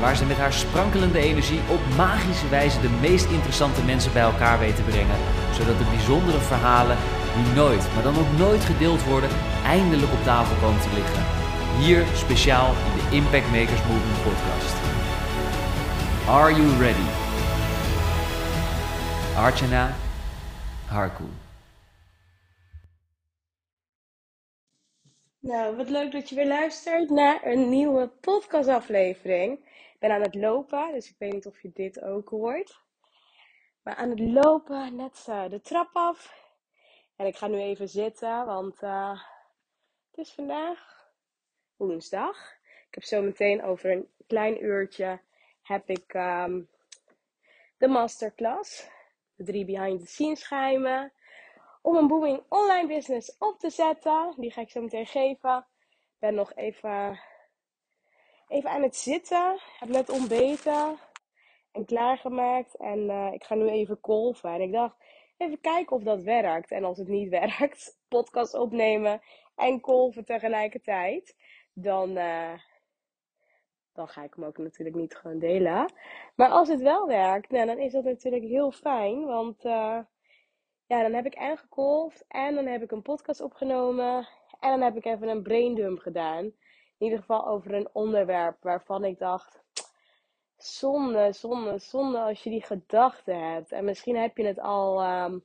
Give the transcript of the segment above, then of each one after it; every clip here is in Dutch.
Waar ze met haar sprankelende energie op magische wijze de meest interessante mensen bij elkaar weet te brengen, zodat de bijzondere verhalen die nooit, maar dan ook nooit gedeeld worden, eindelijk op tafel komen te liggen. Hier speciaal in de Impact Makers Movement podcast. Are you ready? Archana Harku. Nou, wat leuk dat je weer luistert naar een nieuwe podcastaflevering. Ben aan het lopen, dus ik weet niet of je dit ook hoort. Maar aan het lopen, net uh, de trap af. En ik ga nu even zitten, want uh, het is vandaag woensdag. Ik heb zo meteen over een klein uurtje heb ik um, de masterclass. De drie behind the scenes geheimen om een booming online business op te zetten. Die ga ik zo meteen geven. Ik ben nog even, even aan het zitten. Heb net ontbeten en klaargemaakt. En uh, ik ga nu even kolven. En ik dacht, even kijken of dat werkt. En als het niet werkt, podcast opnemen en kolven tegelijkertijd. Dan, uh, dan ga ik hem ook natuurlijk niet gewoon delen. Maar als het wel werkt, nou, dan is dat natuurlijk heel fijn. Want... Uh, ja, dan heb ik en gekolfd en dan heb ik een podcast opgenomen en dan heb ik even een braindump gedaan. In ieder geval over een onderwerp waarvan ik dacht, zonde, zonde, zonde als je die gedachten hebt. En misschien heb je het al um,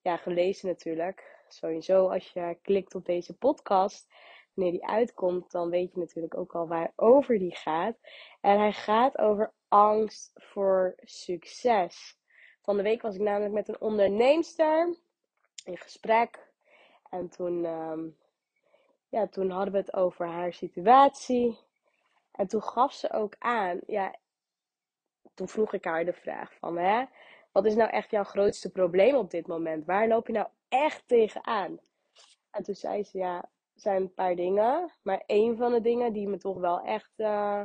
ja, gelezen natuurlijk. Sowieso als je klikt op deze podcast, wanneer die uitkomt, dan weet je natuurlijk ook al waarover die gaat. En hij gaat over angst voor succes. Van de week was ik namelijk met een onderneemster in gesprek. En toen, um, ja, toen hadden we het over haar situatie. En toen gaf ze ook aan, ja, toen vroeg ik haar de vraag van, hè, wat is nou echt jouw grootste probleem op dit moment? Waar loop je nou echt tegenaan? En toen zei ze, ja, zijn een paar dingen. Maar één van de dingen die me toch wel echt, uh,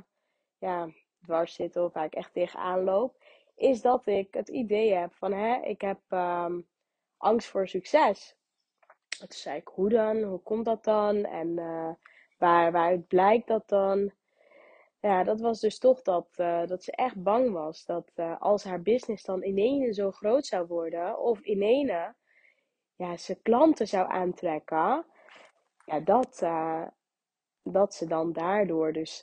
ja, dwars zitten of waar ik echt tegenaan loop, is dat ik het idee heb van, hè, ik heb um, angst voor succes. Toen zei ik, hoe dan? Hoe komt dat dan? En uh, waar, waaruit blijkt dat dan? Ja, dat was dus toch dat, uh, dat ze echt bang was dat uh, als haar business dan in ene zo groot zou worden, of in ene ja, ze klanten zou aantrekken, ja, dat, dat ze dan daardoor dus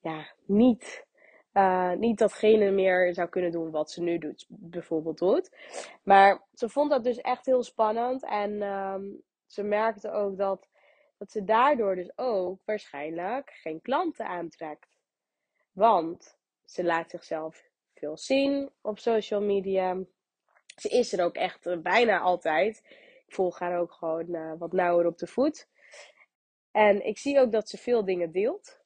ja, niet uh, niet datgene meer zou kunnen doen wat ze nu doet, bijvoorbeeld doet. Maar ze vond dat dus echt heel spannend. En um, ze merkte ook dat, dat ze daardoor dus ook waarschijnlijk geen klanten aantrekt. Want ze laat zichzelf veel zien op social media. Ze is er ook echt uh, bijna altijd. Ik volg haar ook gewoon uh, wat nauwer op de voet. En ik zie ook dat ze veel dingen deelt.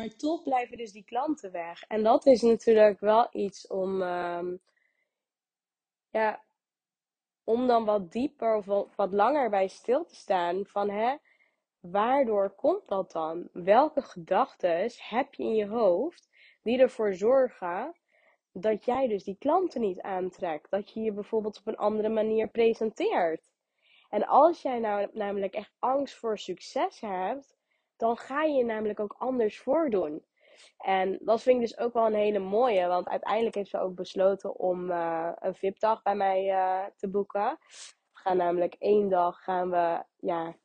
Maar toch blijven dus die klanten weg. En dat is natuurlijk wel iets om, um, ja, om dan wat dieper of wat, wat langer bij stil te staan. Van hè, waardoor komt dat dan? Welke gedachten heb je in je hoofd die ervoor zorgen dat jij dus die klanten niet aantrekt? Dat je je bijvoorbeeld op een andere manier presenteert. En als jij nou namelijk echt angst voor succes hebt, dan ga je je namelijk ook anders voordoen. En dat vind ik dus ook wel een hele mooie, want uiteindelijk heeft ze ook besloten om uh, een VIP-dag bij mij uh, te boeken. We gaan namelijk één dag gaan we, ja,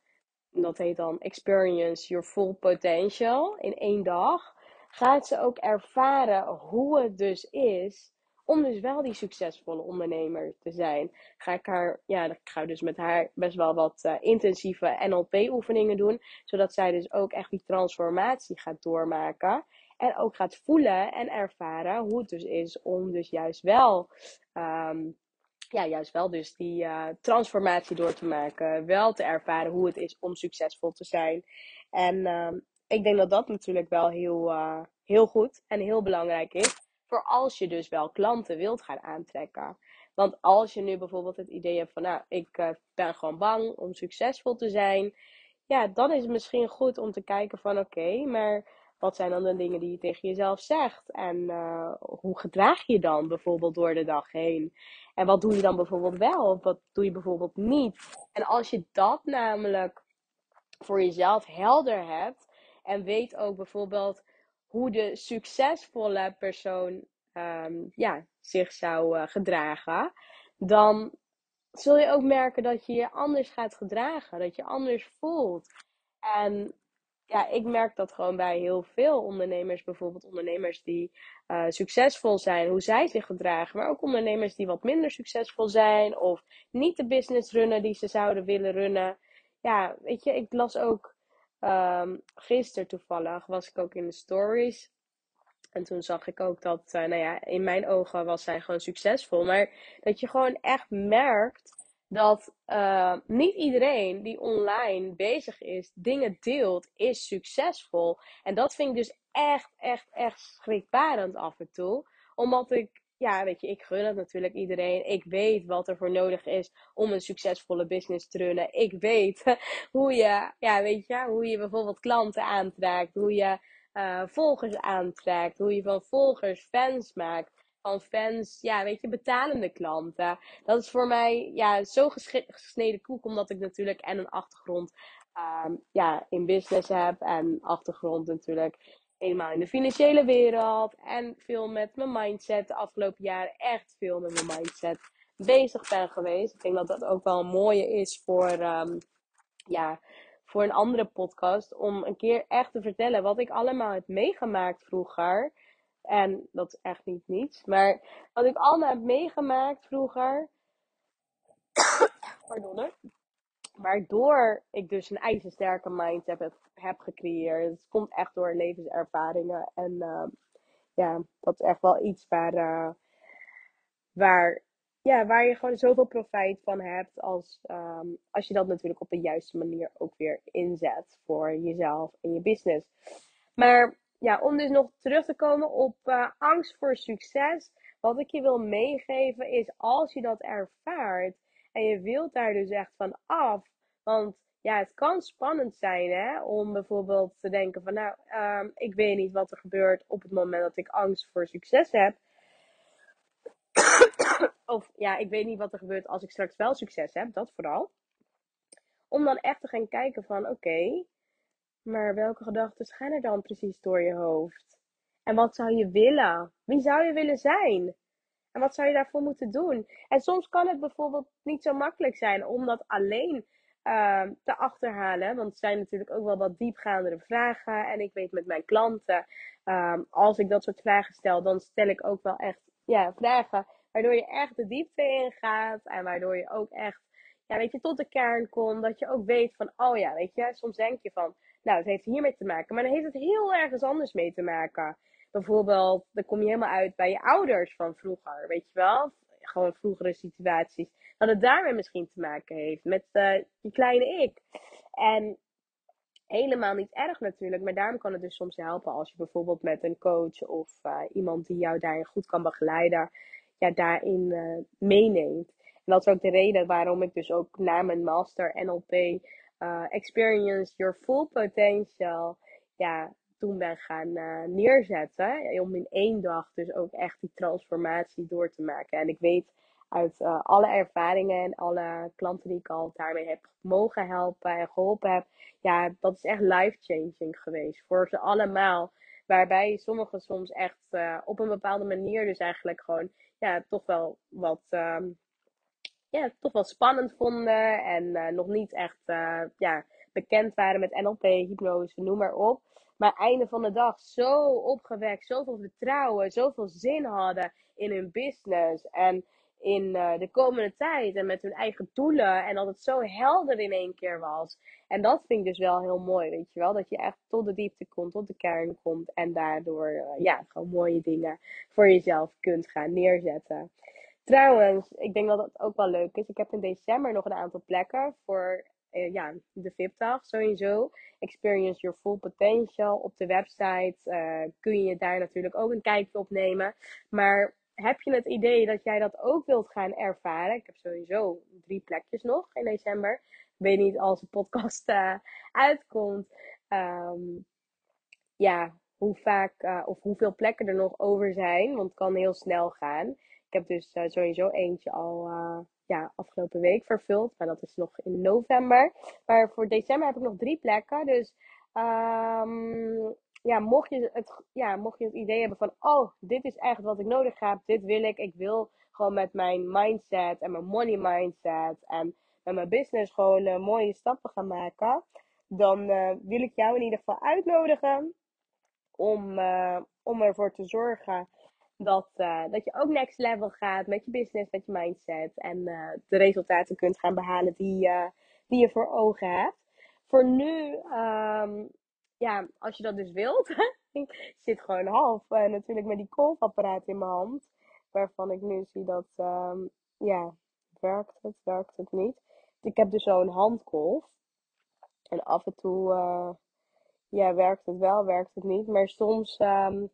dat heet dan Experience Your Full Potential. In één dag gaat ze ook ervaren hoe het dus is Om dus wel die succesvolle ondernemer te zijn. Ga ik haar, ja, ik ga dus met haar best wel wat uh, intensieve NLP-oefeningen doen. Zodat zij dus ook echt die transformatie gaat doormaken. En ook gaat voelen en ervaren hoe het dus is om dus juist wel. Um, ja, juist wel dus die uh, transformatie door te maken. Wel te ervaren hoe het is om succesvol te zijn. En uh, ik denk dat dat natuurlijk wel heel, uh, heel goed en heel belangrijk is. Voor als je dus wel klanten wilt gaan aantrekken. Want als je nu bijvoorbeeld het idee hebt van, nou, ik uh, ben gewoon bang om succesvol te zijn. Ja, dan is het misschien goed om te kijken van, oké, maar wat zijn dan de dingen die je tegen jezelf zegt? En uh, hoe gedraag je je dan bijvoorbeeld door de dag heen? En wat doe je dan bijvoorbeeld wel of wat doe je bijvoorbeeld niet? En als je dat namelijk voor jezelf helder hebt en weet ook bijvoorbeeld hoe de succesvolle persoon um, ja, zich zou uh, gedragen, dan zul je ook merken dat je je anders gaat gedragen, dat je anders voelt. En ja, ik merk dat gewoon bij heel veel ondernemers, bijvoorbeeld ondernemers die uh, succesvol zijn, hoe zij zich gedragen, maar ook ondernemers die wat minder succesvol zijn of niet de business runnen die ze zouden willen runnen. Ja, weet je, ik las ook um, gisteren toevallig, was ik ook in de stories. En toen zag ik ook dat, uh, nou ja, in mijn ogen was zij gewoon succesvol. Maar dat je gewoon echt merkt dat uh, niet iedereen die online bezig is, dingen deelt, is succesvol. En dat vind ik dus echt, echt, echt schrikbarend af en toe. Omdat ik, ja, weet je, ik gun het natuurlijk iedereen. Ik weet wat er voor nodig is om een succesvolle business te runnen. Ik weet hoe je, ja, weet je, hoe je bijvoorbeeld klanten aantrekt, hoe je uh, volgers aantrekt, hoe je van volgers fans maakt van fans, ja, weet je, betalende klanten. Dat is voor mij ja, zo gesneden koek, omdat ik natuurlijk en een achtergrond um, ja, in business heb en achtergrond natuurlijk helemaal in de financiële wereld en veel met mijn mindset de afgelopen jaren echt veel met mijn mindset bezig ben geweest. Ik denk dat dat ook wel een mooie is voor, um, ja, voor een andere podcast om een keer echt te vertellen wat ik allemaal heb meegemaakt vroeger. En dat is echt niet niets. Maar wat ik allemaal heb meegemaakt vroeger. Pardon. Waardoor ik dus een ijzersterke mind heb, heb gecreëerd. Het komt echt door levenservaringen. En uh, ja, dat is echt wel iets waar, uh, waar, ja, waar je gewoon zoveel profijt van hebt. Als, um, als je dat natuurlijk op de juiste manier ook weer inzet voor jezelf en je business. Maar ja, om dus nog terug te komen op uh, angst voor succes. Wat ik je wil meegeven is als je dat ervaart en je wilt daar dus echt van af. Want ja, het kan spannend zijn hè, om bijvoorbeeld te denken van nou, um, ik weet niet wat er gebeurt op het moment dat ik angst voor succes heb. of ja, ik weet niet wat er gebeurt als ik straks wel succes heb, dat vooral. Om dan echt te gaan kijken van oké, maar welke gedachten gaan er dan precies door je hoofd? En wat zou je willen? Wie zou je willen zijn? En wat zou je daarvoor moeten doen? En soms kan het bijvoorbeeld niet zo makkelijk zijn om dat alleen uh, te achterhalen. Want het zijn natuurlijk ook wel wat diepgaandere vragen. En ik weet met mijn klanten, uh, als ik dat soort vragen stel, dan stel ik ook wel echt ja, vragen waardoor je echt de diepte ingaat. En waardoor je ook echt, ja, weet je, tot de kern komt. Dat je ook weet van, oh ja, weet je, soms denk je van, nou, het heeft hiermee te maken. Maar dan heeft het heel ergens anders mee te maken. Bijvoorbeeld, dan kom je helemaal uit bij je ouders van vroeger, weet je wel? Gewoon vroegere situaties. Dat het daarmee misschien te maken heeft met je kleine ik. En helemaal niet erg natuurlijk, maar daarom kan het dus soms helpen als je bijvoorbeeld met een coach of uh, iemand die jou daarin goed kan begeleiden, ja, daarin uh, meeneemt. En dat is ook de reden waarom ik dus ook na mijn master NLP experience your full potential, ja, toen ben gaan uh, neerzetten. Om in één dag dus ook echt die transformatie door te maken. En ik weet uit uh, alle ervaringen en alle klanten die ik al daarmee heb mogen helpen en geholpen heb. Ja, dat is echt life-changing geweest voor ze allemaal. Waarbij sommigen soms echt op een bepaalde manier dus eigenlijk gewoon ja, toch wel wat um, ja, toch wel spannend vonden. En nog niet echt ja, bekend waren met NLP, hypnose, noem maar op. maar einde van de dag zo opgewekt, zoveel vertrouwen, zoveel zin hadden in hun business en in uh, de komende tijd en met hun eigen doelen en dat het zo helder in één keer was. En dat vind ik dus wel heel mooi, weet je wel, dat je echt tot de diepte komt, tot de kern komt en daardoor uh, ja, gewoon mooie dingen voor jezelf kunt gaan neerzetten. Trouwens, ik denk dat het ook wel leuk is. Ik heb in december nog een aantal plekken voor uh, ja, de VIP-dag sowieso. Experience Your Full Potential. Op de website uh, kun je daar natuurlijk ook een kijkje op nemen. Maar heb je het idee dat jij dat ook wilt gaan ervaren? Ik heb sowieso drie plekjes nog in december. Ik weet niet als de podcast uh, uitkomt. Um, ja, hoe vaak uh, of hoeveel plekken er nog over zijn. Want het kan heel snel gaan. Ik heb dus uh, sowieso eentje al ja, afgelopen week vervuld. Maar dat is nog in november. Maar voor december heb ik nog drie plekken. Dus um, ja, mocht je, het, ja, mocht je het idee hebben van, oh, dit is echt wat ik nodig heb, dit wil ik. Ik wil gewoon met mijn mindset en mijn money mindset en met mijn business gewoon mooie stappen gaan maken. Dan wil ik jou in ieder geval uitnodigen om, uh, om ervoor te zorgen dat, dat je ook next level gaat met je business, met je mindset. En de resultaten kunt gaan behalen die, die je voor ogen hebt. Voor nu um, ja, als je dat dus wilt. ik zit gewoon half natuurlijk met die kolfapparaat in mijn hand. Waarvan ik nu zie dat, um, ja, werkt het, werkt het niet. Ik heb dus zo'n handkolf. En af en toe, ja, werkt het wel, werkt het niet. Maar soms um,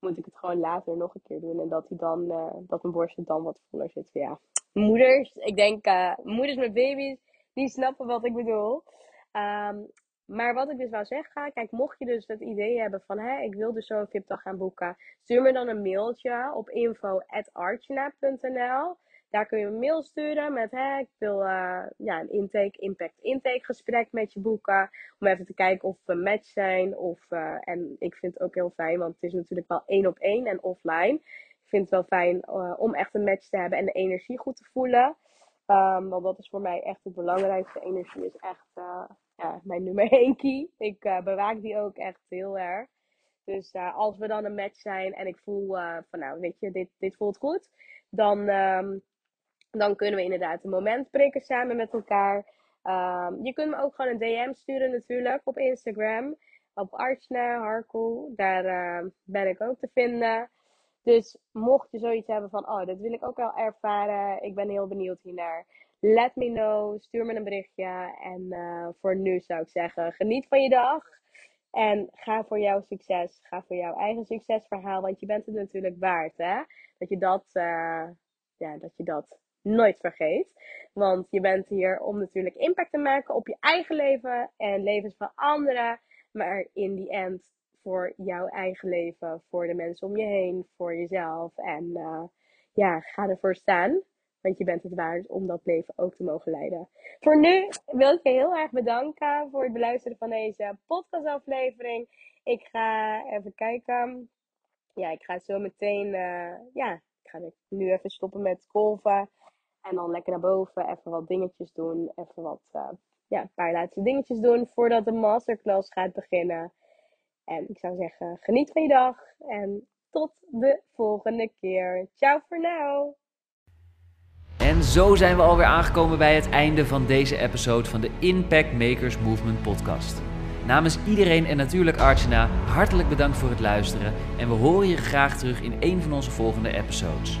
moet ik het gewoon later nog een keer doen. En dat, hij dan, uh, dat mijn borst dan wat voller zit. Ja, moeders, ik denk, moeders met baby's, die snappen wat ik bedoel. Um, maar wat ik dus wou zeggen, kijk, mocht je dus het idee hebben van, hé, ik wil dus zo'n VIP-dag gaan boeken, stuur me dan een mailtje op info.archina.nl. Daar kun je een mail sturen met, hé, ik wil uh, ja, een intake, impact intake gesprek met je boeken. Om even te kijken of we match zijn. Of, uh, en ik vind het ook heel fijn, want het is natuurlijk wel één op één en offline. Ik vind het wel fijn uh, om echt een match te hebben en de energie goed te voelen. Um, want dat is voor mij echt het belangrijkste. Energie is echt ja, mijn nummer 1 key. Ik bewaak die ook echt heel erg. Dus als we dan een match zijn en ik voel van nou, weet je, dit, dit voelt goed. Dan, um, dan kunnen we inderdaad een moment prikken samen met elkaar. Um, je kunt me ook gewoon een DM sturen natuurlijk op Instagram. Op Archna Harkoe. Daar ben ik ook te vinden. Dus mocht je zoiets hebben van, oh, dat wil ik ook wel ervaren. Ik ben heel benieuwd hiernaar let me know. Stuur me een berichtje. En uh, voor nu zou ik zeggen, geniet van je dag. En ga voor jouw succes. Ga voor jouw eigen succesverhaal. Want je bent het natuurlijk waard, hè? Dat je dat, uh, ja, dat je dat nooit vergeet. Want je bent hier om natuurlijk impact te maken op je eigen leven en levens van anderen. Maar in die end voor jouw eigen leven, voor de mensen om je heen, voor jezelf. En uh, ja, ga ervoor staan. Want je bent het waard om dat leven ook te mogen leiden. Voor nu wil ik je heel erg bedanken voor het beluisteren van deze podcastaflevering. Ik ga even kijken. Ja, ik ga zo meteen. Uh, ja, ik ga nu even stoppen met golven. En dan lekker naar boven. Even wat dingetjes doen. Even wat. Uh, ja, een paar laatste dingetjes doen voordat de masterclass gaat beginnen. En ik zou zeggen, geniet van je dag. En tot de volgende keer. Ciao voor nu. En zo zijn we alweer aangekomen bij het einde van deze episode van de Impact Makers Movement podcast. Namens iedereen en natuurlijk Archana, hartelijk bedankt voor het luisteren en we horen je graag terug in een van onze volgende episodes.